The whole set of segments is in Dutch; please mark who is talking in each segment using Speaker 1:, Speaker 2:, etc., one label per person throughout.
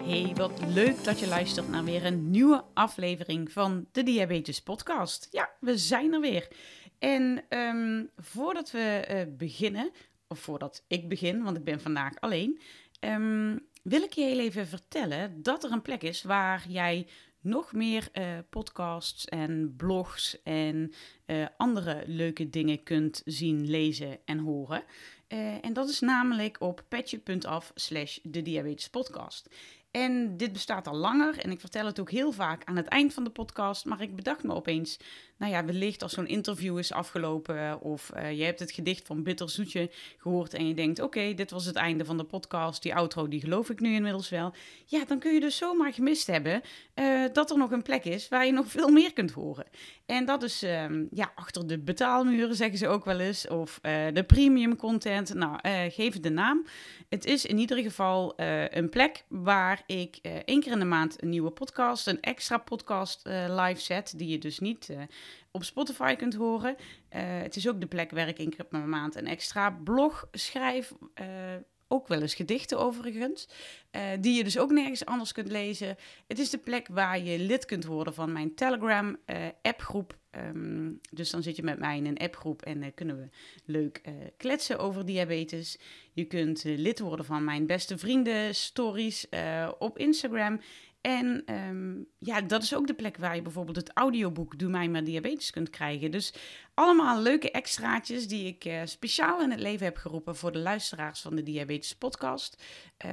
Speaker 1: Hey, wat leuk dat je luistert naar weer een nieuwe aflevering van de Diabetes Podcast. Ja, we zijn er weer. En ehm, voordat we eh, beginnen, of voordat ik begin, want ik ben vandaag alleen, ehm, wil ik je heel even vertellen dat er een plek is waar jij nog meer eh, podcasts en blogs en eh, andere leuke dingen kunt zien, lezen en horen. en dat is namelijk op petje.af slash de diabetes podcast. En dit bestaat al langer en ik vertel het ook heel vaak aan het eind van de podcast. Maar ik bedacht me opeens, nou ja, wellicht als zo'n interview is afgelopen of uh, je hebt het gedicht van Bitter Zoetje gehoord en je denkt, oké, dit was het einde van de podcast. Die outro, die geloof ik nu inmiddels wel. Ja, dan kun je dus zomaar gemist hebben uh, dat er nog een plek is waar je nog veel meer kunt horen. En dat is uh, ja, achter de betaalmuren, zeggen ze ook wel eens, of de premium content. Nou, geef het de naam. Het is in ieder geval een plek waar ik één keer in de maand een nieuwe podcast, een extra podcast live zet, die je dus niet op Spotify kunt horen. Uh, het is ook de plek waar ik één keer per maand een extra blog schrijf. Uh, ook wel eens gedichten overigens. Uh, die je dus ook nergens anders kunt lezen. Het is de plek waar je lid kunt worden van mijn Telegram appgroep. Um, dus dan zit je met mij in een appgroep en kunnen we leuk kletsen over diabetes. Je kunt lid worden van mijn beste vrienden stories op Instagram. En ehm, ja, dat is ook de plek waar je bijvoorbeeld het audioboek Doe mij maar diabetes kunt krijgen. Dus allemaal leuke extraatjes die ik uh, speciaal in het leven heb geroepen voor de luisteraars van de Diabetes Podcast.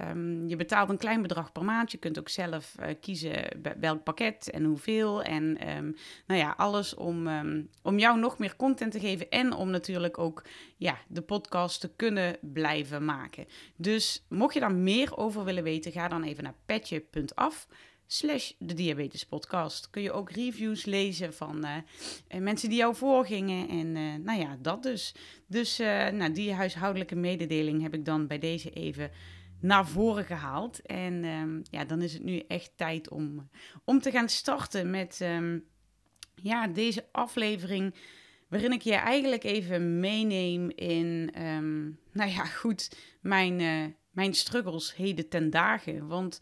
Speaker 1: Um, je betaalt een klein bedrag per maand. Je kunt ook zelf uh, kiezen welk pakket en hoeveel. En um, nou ja, alles om, om jou nog meer content te geven. En om natuurlijk ook ja, de podcast te kunnen blijven maken. Dus mocht je daar meer over willen weten, ga dan even naar petje.af slash de Diabetes Podcast. Kun je ook reviews lezen van uh, mensen die jou voorgingen. En uh, nou ja, dat dus. Dus nou, die huishoudelijke mededeling heb ik dan bij deze even naar voren gehaald. En um, ja, dan is het nu echt tijd om, om te gaan starten met um, ja, deze aflevering. Waarin ik je eigenlijk even meeneem in, um, nou ja, goed, mijn, mijn struggles heden ten dagen. Want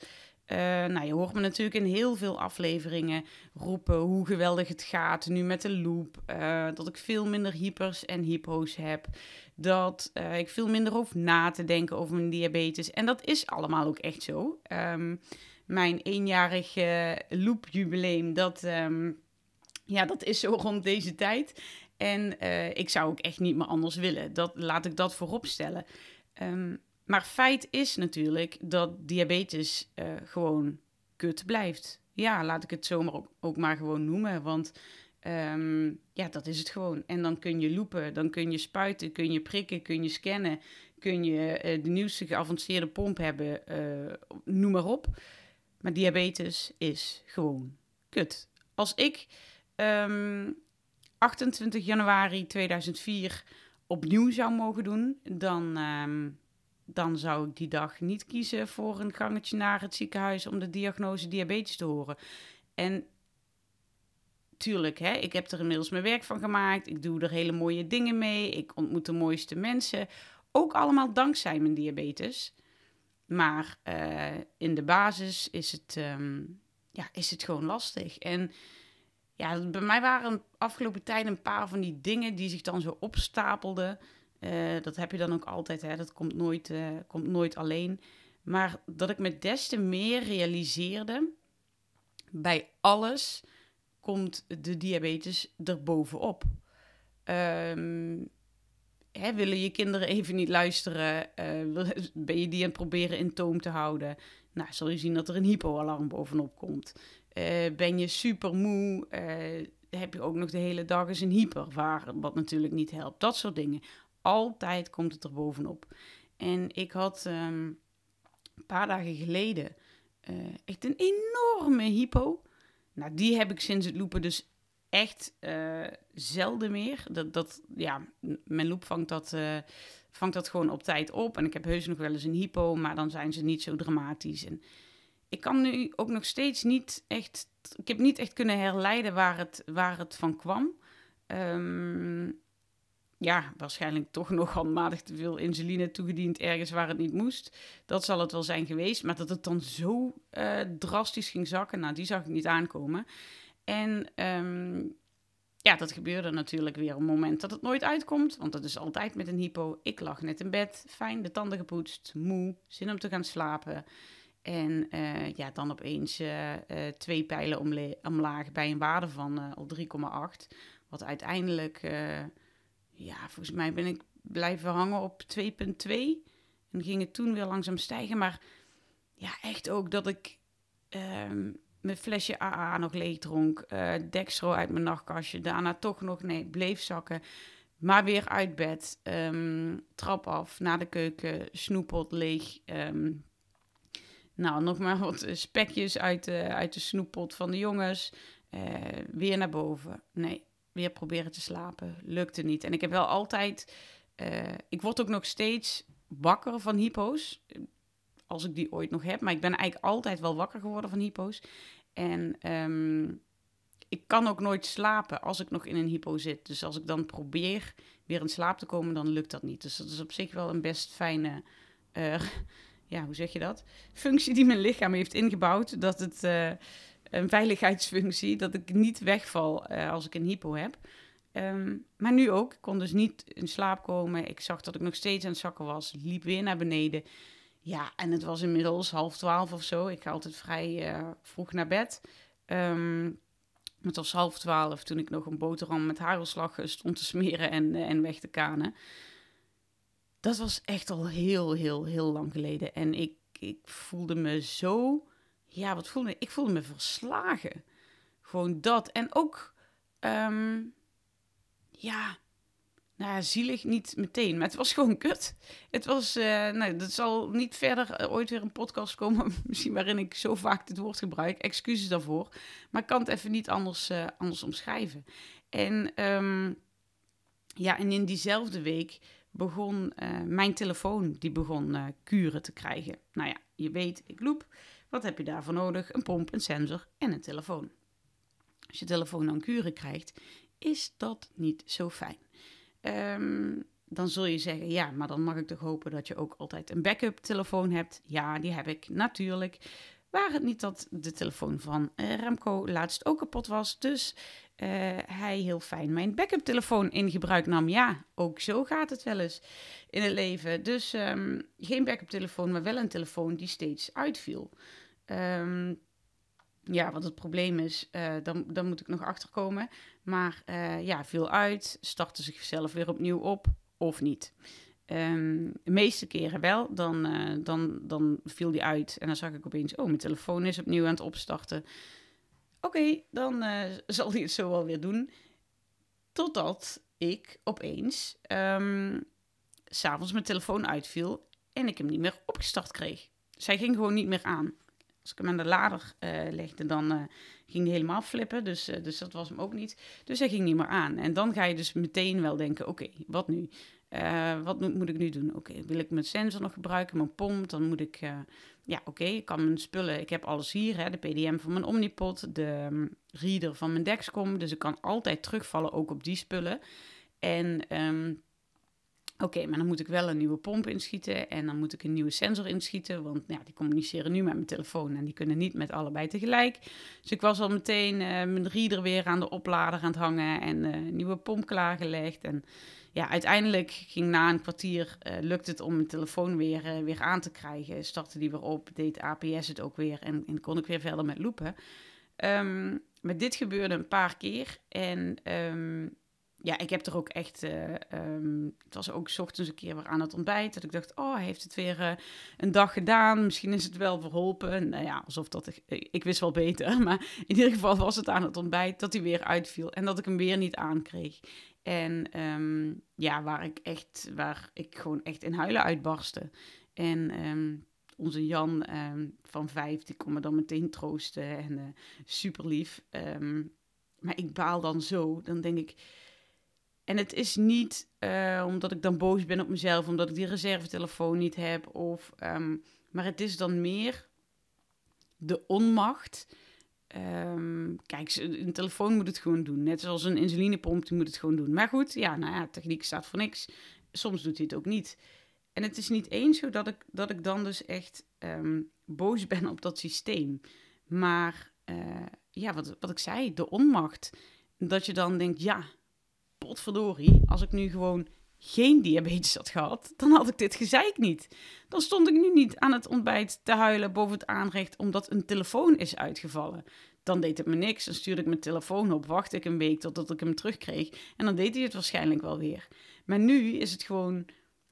Speaker 1: uh, nou, je hoort me natuurlijk in heel veel afleveringen roepen hoe geweldig het gaat nu met de loop. Uh, dat ik veel minder hypers en hypo's heb. Dat uh, ik veel minder hoef na te denken over mijn diabetes. En dat is allemaal ook echt zo. Um, mijn eenjarig loopjubileum, dat, um, ja, dat is zo rond deze tijd. En ik zou ook echt niet meer anders willen. Dat, laat ik dat voorop stellen. Um, maar feit is natuurlijk dat diabetes uh, gewoon kut blijft. Ja, laat ik het zomaar ook, maar gewoon noemen. Want um, ja, dat is het gewoon. En dan kun je loepen, dan kun je spuiten, kun je prikken, kun je scannen. Kun je uh, de nieuwste geavanceerde pomp hebben, uh, noem maar op. Maar diabetes is gewoon kut. Als ik um, ehm, 28 januari 2004 opnieuw zou mogen doen, dan... Um, dan zou ik die dag niet kiezen voor een gangetje naar het ziekenhuis om de diagnose diabetes te horen. En tuurlijk, hè, ik heb er inmiddels mijn werk van gemaakt. Ik doe er hele mooie dingen mee. Ik ontmoet de mooiste mensen. Ook allemaal dankzij mijn diabetes. Maar uh, in de basis is het, um, ja, is het gewoon lastig. En ja, bij mij waren afgelopen tijd een paar van die dingen die zich dan zo opstapelden. Uh, dat heb je dan ook altijd, hè? dat komt nooit, uh, komt nooit alleen. Maar dat ik me des te meer realiseerde, bij alles komt de diabetes erbovenop. Um, hè, willen je kinderen even niet luisteren? Uh, ben je die aan het proberen in toom te houden? Nou, zul je zien dat er een hypoalarm bovenop komt. ben je super moe? heb je ook nog de hele dag eens een hyper, wat natuurlijk niet helpt. Dat soort dingen altijd komt het er bovenop. En ik had um, een paar dagen geleden uh, echt een enorme hypo. Nou, die heb ik sinds het lopen dus echt uh, zelden meer. Dat, dat, ja, mijn loop vangt dat, uh, vangt dat gewoon op tijd op. En ik heb heus nog wel eens een hypo, maar dan zijn ze niet zo dramatisch. En ik kan nu ook nog steeds niet echt... Ik heb niet echt kunnen herleiden waar het, waar het van kwam. Um, ja, waarschijnlijk toch nog handmatig te veel insuline toegediend ergens waar het niet moest. Dat zal het wel zijn geweest. Maar dat het dan zo uh, drastisch ging zakken, nou, die zag ik niet aankomen. En um, ja, dat gebeurde natuurlijk weer op een moment dat het nooit uitkomt. Want dat is altijd met een hypo. Ik lag net in bed, fijn, de tanden gepoetst, moe, zin om te gaan slapen. En uh, ja, dan opeens uh, twee pijlen omlaag bij een waarde van al 3,8. Wat uiteindelijk ja, volgens mij ben ik blijven hangen op 2,2. En ging het toen weer langzaam stijgen. Maar ja, echt ook dat ik um, mijn flesje AA nog leeg dronk. Uh, uit mijn nachtkastje. Daarna toch nog, nee, bleef zakken. Maar weer uit bed. Um, trap af, naar de keuken, snoeppot leeg. Um, nou, nog maar wat spekjes uit de, uit de snoeppot van de jongens. Uh, weer naar boven. Nee, weer proberen te slapen. Lukte niet. En ik heb wel altijd. Uh, ik word ook nog steeds wakker van hypo's. Als ik die ooit nog heb. Maar ik ben eigenlijk altijd wel wakker geworden van hypo's. En um, ik kan ook nooit slapen als ik nog in een hypo zit. Dus als ik dan probeer weer in slaap te komen, dan lukt dat niet. Dus dat is op zich wel een best fijne. Uh, ja, hoe zeg je dat? Functie die mijn lichaam heeft ingebouwd. Dat het. Uh, een veiligheidsfunctie, dat ik niet wegval uh, als ik een hypo heb. Um, maar nu ook. Ik kon dus niet in slaap komen. Ik zag dat ik nog steeds aan het zakken was. Liep weer naar beneden. Ja, en het was inmiddels half twaalf of zo. Ik ga altijd vrij uh, vroeg naar bed. Um, het was half twaalf toen ik nog een boterham met hagelslag stond te smeren en, uh, en weg te kanen. Dat was echt al heel, heel, heel lang geleden. En ik, ik voelde me zo ja, wat voelde ik? Ik voelde me verslagen. Gewoon dat. En ook, um, ja, nou ja, zielig niet meteen, maar het was gewoon kut. Het was, uh, nou, dat zal niet verder uh, ooit weer een podcast komen, misschien waarin ik zo vaak dit woord gebruik. Excuses daarvoor. Maar ik kan het even niet anders, uh, anders omschrijven. En um, ja, en in diezelfde week begon mijn telefoon, die begon kuren te krijgen. Nou ja, je weet, ik loop. Wat heb je daarvoor nodig? Een pomp, een sensor en een telefoon. Als je telefoon dan kuren krijgt, is dat niet zo fijn. Um, dan zul je zeggen, ja, maar dan mag ik toch hopen dat je ook altijd een backup telefoon hebt. Ja, die heb ik natuurlijk. Waar het niet dat de telefoon van uh, Remco laatst ook kapot was. Dus uh, hij heel fijn mijn backup telefoon in gebruik nam. Ja, ook zo gaat het wel eens in het leven. Dus um, geen backup telefoon, maar wel een telefoon die steeds uitviel. Um, ja, wat het probleem is, uh, dan, dan moet ik nog achterkomen. Maar uh, ja, viel uit, startte zichzelf weer opnieuw op of niet. Um, de meeste keren wel, dan, dan, dan viel die uit en dan zag ik opeens, oh, mijn telefoon is opnieuw aan het opstarten. Oké, dan zal hij het zo wel weer doen. Totdat ik opeens um, s'avonds mijn telefoon uitviel en ik hem niet meer opgestart kreeg. Zij ging gewoon niet meer aan. Als ik hem aan de lader uh, legde, dan uh, ging hij helemaal flippen. Dus, dus dat was hem ook niet. Dus hij ging niet meer aan. En dan ga je dus meteen wel denken, oké, wat nu? wat moet, ik nu doen? Oké, wil ik mijn sensor nog gebruiken, mijn pomp? Dan moet ik, ja oké, ik kan mijn spullen, ik heb alles hier. Hè, de PDM van mijn Omnipod, de um, reader van mijn Dexcom. Dus ik kan altijd terugvallen ook op die spullen. En... Um, Oké, maar dan moet ik wel een nieuwe pomp inschieten en dan moet ik een nieuwe sensor inschieten, want ja, die communiceren nu met mijn telefoon en die kunnen niet met allebei tegelijk. Dus ik was al meteen uh, mijn reader weer aan de oplader aan het hangen en uh, een nieuwe pomp klaargelegd. En ja, uiteindelijk ging na een kwartier, uh, lukt het om mijn telefoon weer, weer aan te krijgen. Startte die weer op, deed APS het ook weer en, en kon ik weer verder met loopen. Um, maar dit gebeurde een paar keer en... Um, ja, ik heb er ook echt. Uh, um, het was ook ochtends een keer weer aan het ontbijt. Dat ik dacht, oh, hij heeft het weer uh, een dag gedaan. Misschien is het wel verholpen. Nou ja, alsof dat. Ik, ik, wist wel beter. Maar in ieder geval was het aan het ontbijt dat hij weer uitviel. En dat ik hem weer niet aankreeg. En um, ja, waar ik echt. Waar ik gewoon echt in huilen uitbarstte. En. Um, onze Jan van vijf, die kon me dan meteen troosten. En uh, super lief. Maar ik baal dan zo. Dan denk ik. En het is niet eh, omdat ik dan boos ben op mezelf, omdat ik die reservetelefoon niet heb. Of, ehm, maar het is dan meer de onmacht. Um, kijk, een telefoon moet het gewoon doen. Net zoals een insulinepomp, die moet het gewoon doen. Maar goed, ja, nou ja, techniek staat voor niks. Soms doet hij het ook niet. En het is niet eens zo dat ik, dat ik dan dus echt ehm, boos ben op dat systeem. Maar uh, ja, wat, wat ik zei, de onmacht. Dat je dan denkt, ja, potverdorie, als ik nu gewoon geen diabetes had gehad, dan had ik dit gezeik niet. Dan stond ik nu niet aan het ontbijt te huilen boven het aanrecht omdat een telefoon is uitgevallen. Dan deed het me niks, dan stuurde ik mijn telefoon op, wachtte ik een week totdat ik hem terugkreeg en dan deed hij het waarschijnlijk wel weer. Maar nu is het gewoon,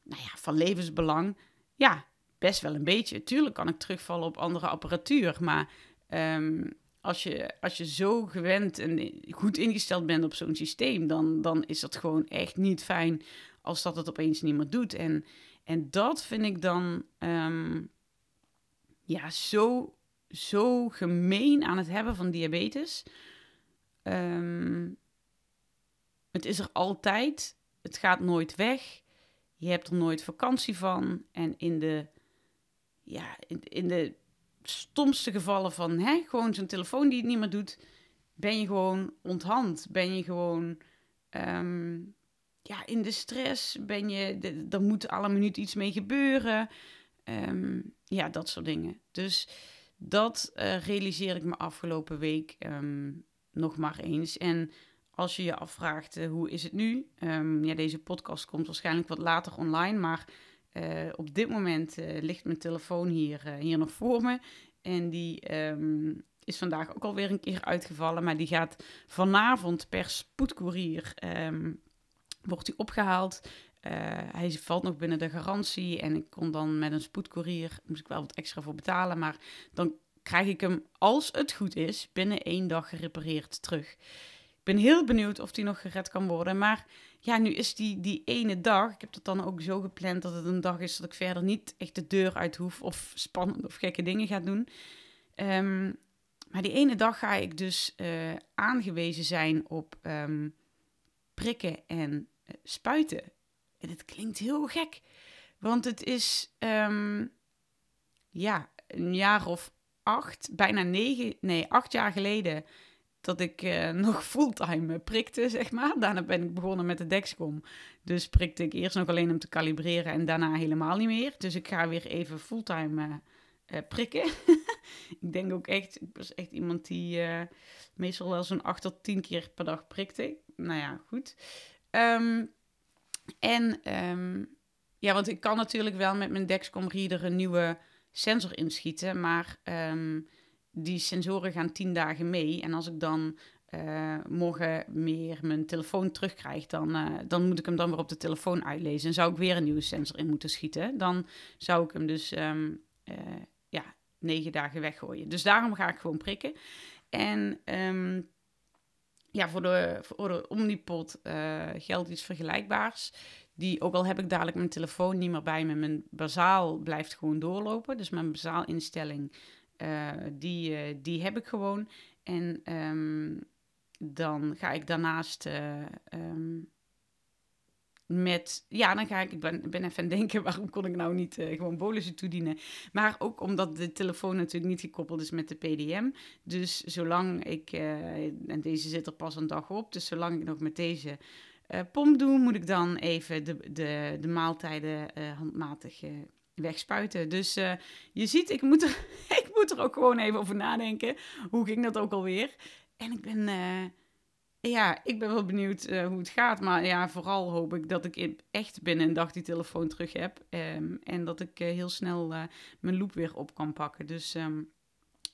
Speaker 1: nou ja, van levensbelang. Ja, best wel een beetje. Tuurlijk kan ik terugvallen op andere apparatuur, maar um, als je, als je zo gewend en goed ingesteld bent op zo'n systeem, dan, dan is dat gewoon echt niet fijn als dat het opeens niet meer doet. En, en dat vind ik dan um, ja, zo, zo gemeen aan het hebben van diabetes. Um, het is er altijd, het gaat nooit weg. Je hebt er nooit vakantie van. En in de, ja, in, in de stomste gevallen van hè, gewoon zo'n telefoon die het niet meer doet, ben je gewoon onthand. Ben je gewoon um, ja, in de stress. Ben je, er moet alle minuut iets mee gebeuren. Um, ja, dat soort dingen. Dus dat uh, realiseer ik me afgelopen week um, nog maar eens. En als je je afvraagt uh, hoe is het nu? ja, deze podcast komt waarschijnlijk wat later online, maar uh, op dit moment ligt mijn telefoon hier, hier nog voor me. En die um, is vandaag ook alweer een keer uitgevallen. Maar die gaat vanavond per spoedcourier um, wordt die opgehaald. Hij valt nog binnen de garantie. En ik kon dan met een spoedcourier, moest ik wel wat extra voor betalen. Maar dan krijg ik hem, als het goed is, binnen één dag gerepareerd terug. Ik ben heel benieuwd of die nog gered kan worden. Maar ja, nu is die, die ene dag, ik heb het dan ook zo gepland dat het een dag is dat ik verder niet echt de deur uit hoef of spannend of gekke dingen ga doen. Um, maar die ene dag ga ik dus uh, aangewezen zijn op um, prikken en uh, spuiten. En het klinkt heel gek, want het is um, ja, een jaar of acht, bijna negen, nee, acht jaar geleden dat ik uh, nog fulltime prikte, zeg maar. Daarna ben ik begonnen met de Dexcom. Dus prikte ik eerst nog alleen om te kalibreren en daarna helemaal niet meer. Dus ik ga weer even fulltime uh, uh, prikken. ik denk ook echt, ik was echt iemand die meestal wel zo'n 8 tot 10 keer per dag prikte. Nou ja, goed. Um, en um, ja, want ik kan natuurlijk wel met mijn Dexcom reader een nieuwe sensor inschieten, maar... Um, die sensoren gaan tien dagen mee. En als ik dan uh, morgen meer mijn telefoon terugkrijg, dan, uh, dan moet ik hem dan weer op de telefoon uitlezen. En zou ik weer een nieuwe sensor in moeten schieten. Dan zou ik hem dus um, uh, ja, negen dagen weggooien. Dus daarom ga ik gewoon prikken. En um, ja, voor de, voor de Omnipod geldt iets vergelijkbaars. Die, ook al heb ik dadelijk mijn telefoon niet meer bij me, mijn bazaal blijft gewoon doorlopen. Dus mijn bazaal instelling uh, die, uh, die heb ik gewoon. En um, dan ga ik daarnaast uh, um, met... Ja, dan ga ik... Ik ben, ben even aan denken, waarom kon ik nou niet gewoon bolussen toedienen? Maar ook omdat de telefoon natuurlijk niet gekoppeld is met de PDM. Dus zolang ik... en deze zit er pas een dag op. Dus zolang ik nog met deze... pomp doe, moet ik dan even de, de, de maaltijden handmatig wegspuiten. Dus uh, je ziet, ik moet, er, moet er ook gewoon even over nadenken. Hoe ging dat ook alweer? En ik ben, uh, ja, ik ben wel benieuwd uh, hoe het gaat. Maar ja, vooral hoop ik dat ik echt binnen een dag die telefoon terug heb. Um, en dat ik heel snel mijn loop weer op kan pakken. Dus um,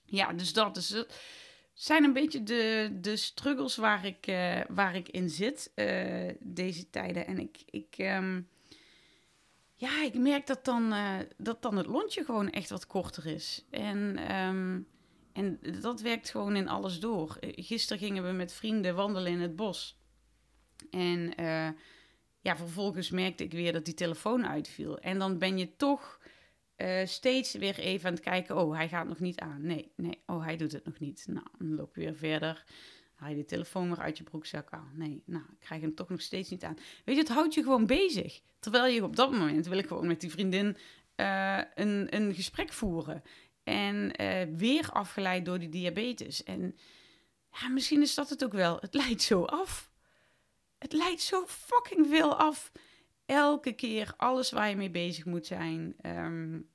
Speaker 1: ja, dus dat is het. Zijn een beetje de, de struggles waar ik, waar ik in zit deze tijden. En ik, ik um, ja, ik merk dat dan, uh, dat dan het lontje gewoon echt wat korter is. En, um, en dat werkt gewoon in alles door. Gisteren gingen we met vrienden wandelen in het bos. En uh, ja, vervolgens merkte ik weer dat die telefoon uitviel. En dan ben je toch steeds weer even aan het kijken. Oh, hij gaat nog niet aan. Nee, nee, oh, hij doet het nog niet. Nou, dan loop je weer verder. Haal je de telefoon weer uit je broekzak aan? Nee, nou, ik krijg hem toch nog steeds niet aan. Weet je, het houdt je gewoon bezig. Terwijl je op dat moment wil ik gewoon met die vriendin uh, een, een gesprek voeren. En uh, weer afgeleid door die diabetes. En ja, misschien is dat het ook wel. Het leidt zo af. Het leidt zo fucking veel af. Elke keer alles waar je mee bezig moet zijn. Um,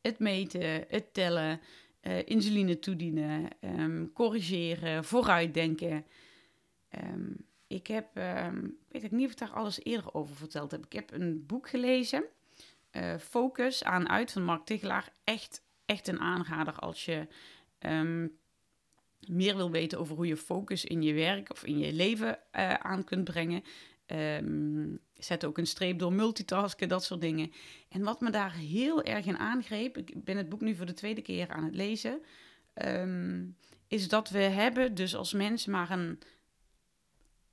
Speaker 1: het meten, het tellen, uh, insuline toedienen, um, corrigeren, vooruitdenken. Um, ik heb, um, weet ik niet of ik daar alles eerder over verteld heb. Ik heb een boek gelezen, uh, Focus aan uit van Mark Tigelaar. Echt, echt een aanrader als je meer wil weten over hoe je focus in je werk of in je leven uh, aan kunt brengen. Um, zet ook een streep door multitasken, dat soort dingen. En wat me daar heel erg in aangreep, ik ben het boek nu voor de tweede keer aan het lezen, um, is dat we hebben dus als mensen maar een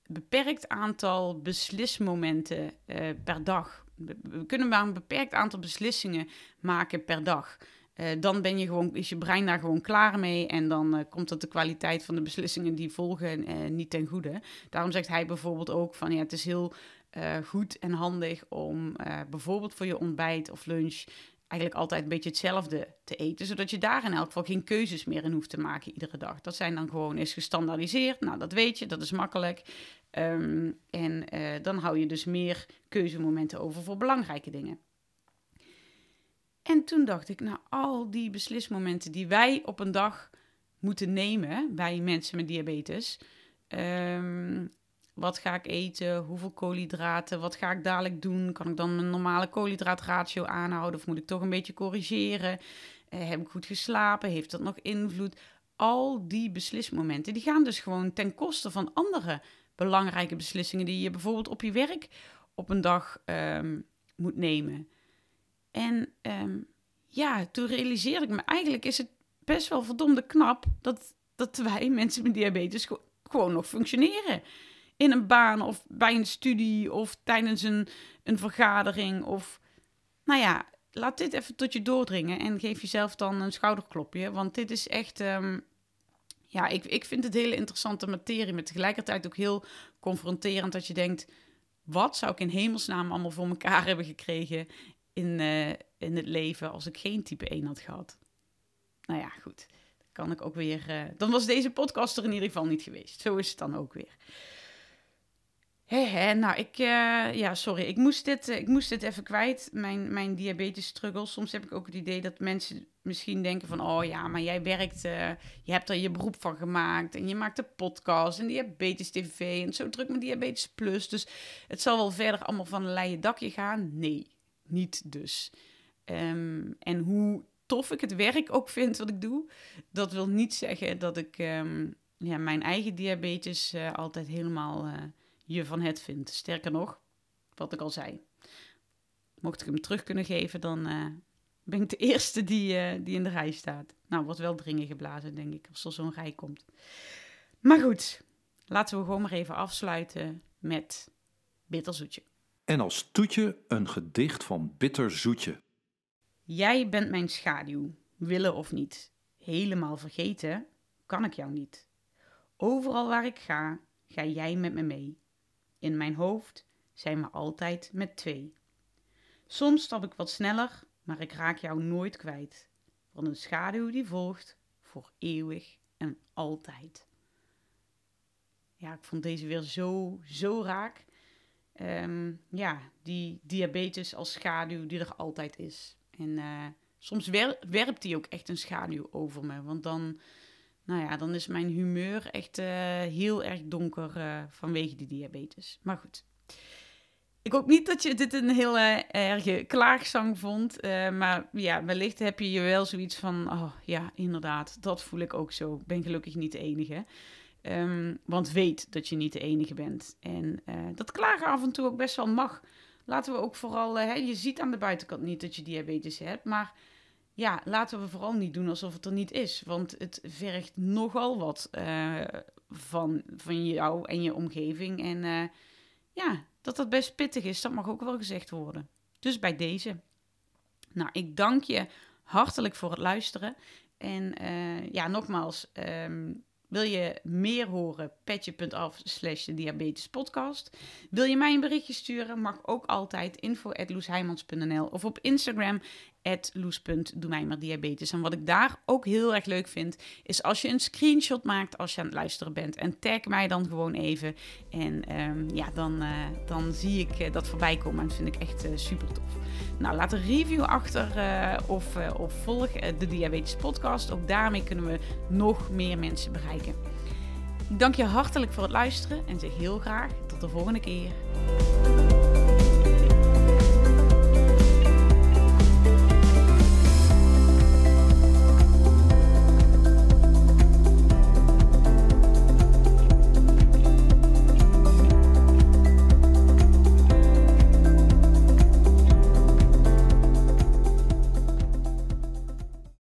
Speaker 1: beperkt aantal beslismomenten uh, per dag. We kunnen maar een beperkt aantal beslissingen maken per dag. Uh, dan ben je gewoon, is je brein daar gewoon klaar mee. En dan uh, komt het de kwaliteit van de beslissingen die volgen uh, niet ten goede. Daarom zegt hij bijvoorbeeld ook van ja, het is heel goed en handig om bijvoorbeeld voor je ontbijt of lunch eigenlijk altijd een beetje hetzelfde te eten. Zodat je daar in elk geval geen keuzes meer in hoeft te maken iedere dag. Dat zijn dan gewoon is gestandaardiseerd. Nou, dat weet je, dat is makkelijk. Um, en dan hou je dus meer keuzemomenten over voor belangrijke dingen. En toen dacht ik, nou, al die beslismomenten die wij op een dag moeten nemen, wij mensen met diabetes. Um, wat ga ik eten? Hoeveel koolhydraten? Wat ga ik dadelijk doen? Kan ik dan mijn normale koolhydraatratio aanhouden? Of moet ik toch een beetje corrigeren? Uh, heb ik goed geslapen? Heeft dat nog invloed? Al die beslismomenten, die gaan dus gewoon ten koste van andere belangrijke beslissingen die je bijvoorbeeld op je werk op een dag um, moet nemen. En um, ja, toen realiseerde ik me, eigenlijk is het best wel verdomde knap dat, dat wij, mensen met diabetes, gewoon nog functioneren. In een baan of bij een studie of tijdens een, een vergadering. Of, nou ja, laat dit even tot je doordringen en geef jezelf dan een schouderklopje. Want dit is echt, um, ja, ik, ik vind het hele interessante materie, maar tegelijkertijd ook heel confronterend dat je denkt, wat zou ik in hemelsnaam allemaal voor elkaar hebben gekregen in, uh, in het leven als ik geen type 1 had gehad. Nou ja, goed. Dan kan ik ook weer. Uh, dan was deze podcast er in ieder geval niet geweest. Zo is het dan ook weer. Hé, nou, ik, uh, ja, sorry, ik moest dit, ik moest dit even kwijt, mijn, mijn diabetes struggle. Soms heb ik ook het idee dat mensen misschien denken van, oh ja, maar jij werkt, je hebt er je beroep van gemaakt en je maakt een podcast en diabetes tv en zo druk met diabetes plus. Dus het zal wel verder allemaal van een leien dakje gaan. Nee, niet dus. Um, en hoe tof ik het werk ook vind wat ik doe, dat wil niet zeggen dat ik um, ja, mijn eigen diabetes uh, altijd helemaal uh, je van het vind. Sterker nog, wat ik al zei. Mocht ik hem terug kunnen geven, dan uh, ben ik de eerste die, die in de rij staat. Nou, wordt wel dringen geblazen, denk ik, als er zo'n rij komt. Maar goed, laten we gewoon maar even afsluiten met bitterzoetje.
Speaker 2: En als toetje een gedicht van Bitterzoetje.
Speaker 1: Jij bent mijn schaduw, willen of niet. Helemaal vergeten kan ik jou niet. Overal waar ik ga, ga jij met me mee. In mijn hoofd zijn we altijd met twee. Soms stap ik wat sneller, maar ik raak jou nooit kwijt. Want een schaduw die volgt voor eeuwig en altijd. Ja, ik vond deze weer zo, zo raak. Um, ja, die diabetes als schaduw die er altijd is. En uh, soms wer werpt die ook echt een schaduw over me. Want dan, nou ja, dan is mijn humeur echt uh, heel erg donker uh, vanwege die diabetes. Maar goed. Ik hoop niet dat je dit een heel erge klaagzang vond. maar ja, wellicht heb je je wel zoiets van... Oh ja, inderdaad, dat voel ik ook zo. Ik ben gelukkig niet de enige. Um, want weet dat je niet de enige bent. En uh, dat klagen af en toe ook best wel mag. Laten we ook vooral, uh, hè, je ziet aan de buitenkant niet dat je diabetes hebt, maar ja, laten we vooral niet doen alsof het er niet is. Want het vergt nogal wat uh, van, van jou en je omgeving. En ja, dat dat best pittig is, dat mag ook wel gezegd worden. Dus bij deze. Nou, ik dank je hartelijk voor het luisteren. En ja, nogmaals, um, Wil je meer horen? Petje.af slash diabetespodcast. Wil je mij een berichtje sturen? Mag ook altijd info of op Instagram loes.doe mij diabetes. En wat ik daar ook heel erg leuk vind, is als je een screenshot maakt als je aan het luisteren bent. En tag mij dan gewoon even. En ehm, ja, dan, uh, dan zie ik uh, dat voorbij komen. En dat vind ik echt uh, super tof. Nou, laat een review achter of, of volg de Diabetes Podcast. Ook daarmee kunnen we nog meer mensen bereiken. Ik dank je hartelijk voor het luisteren en zeg heel graag tot de volgende keer.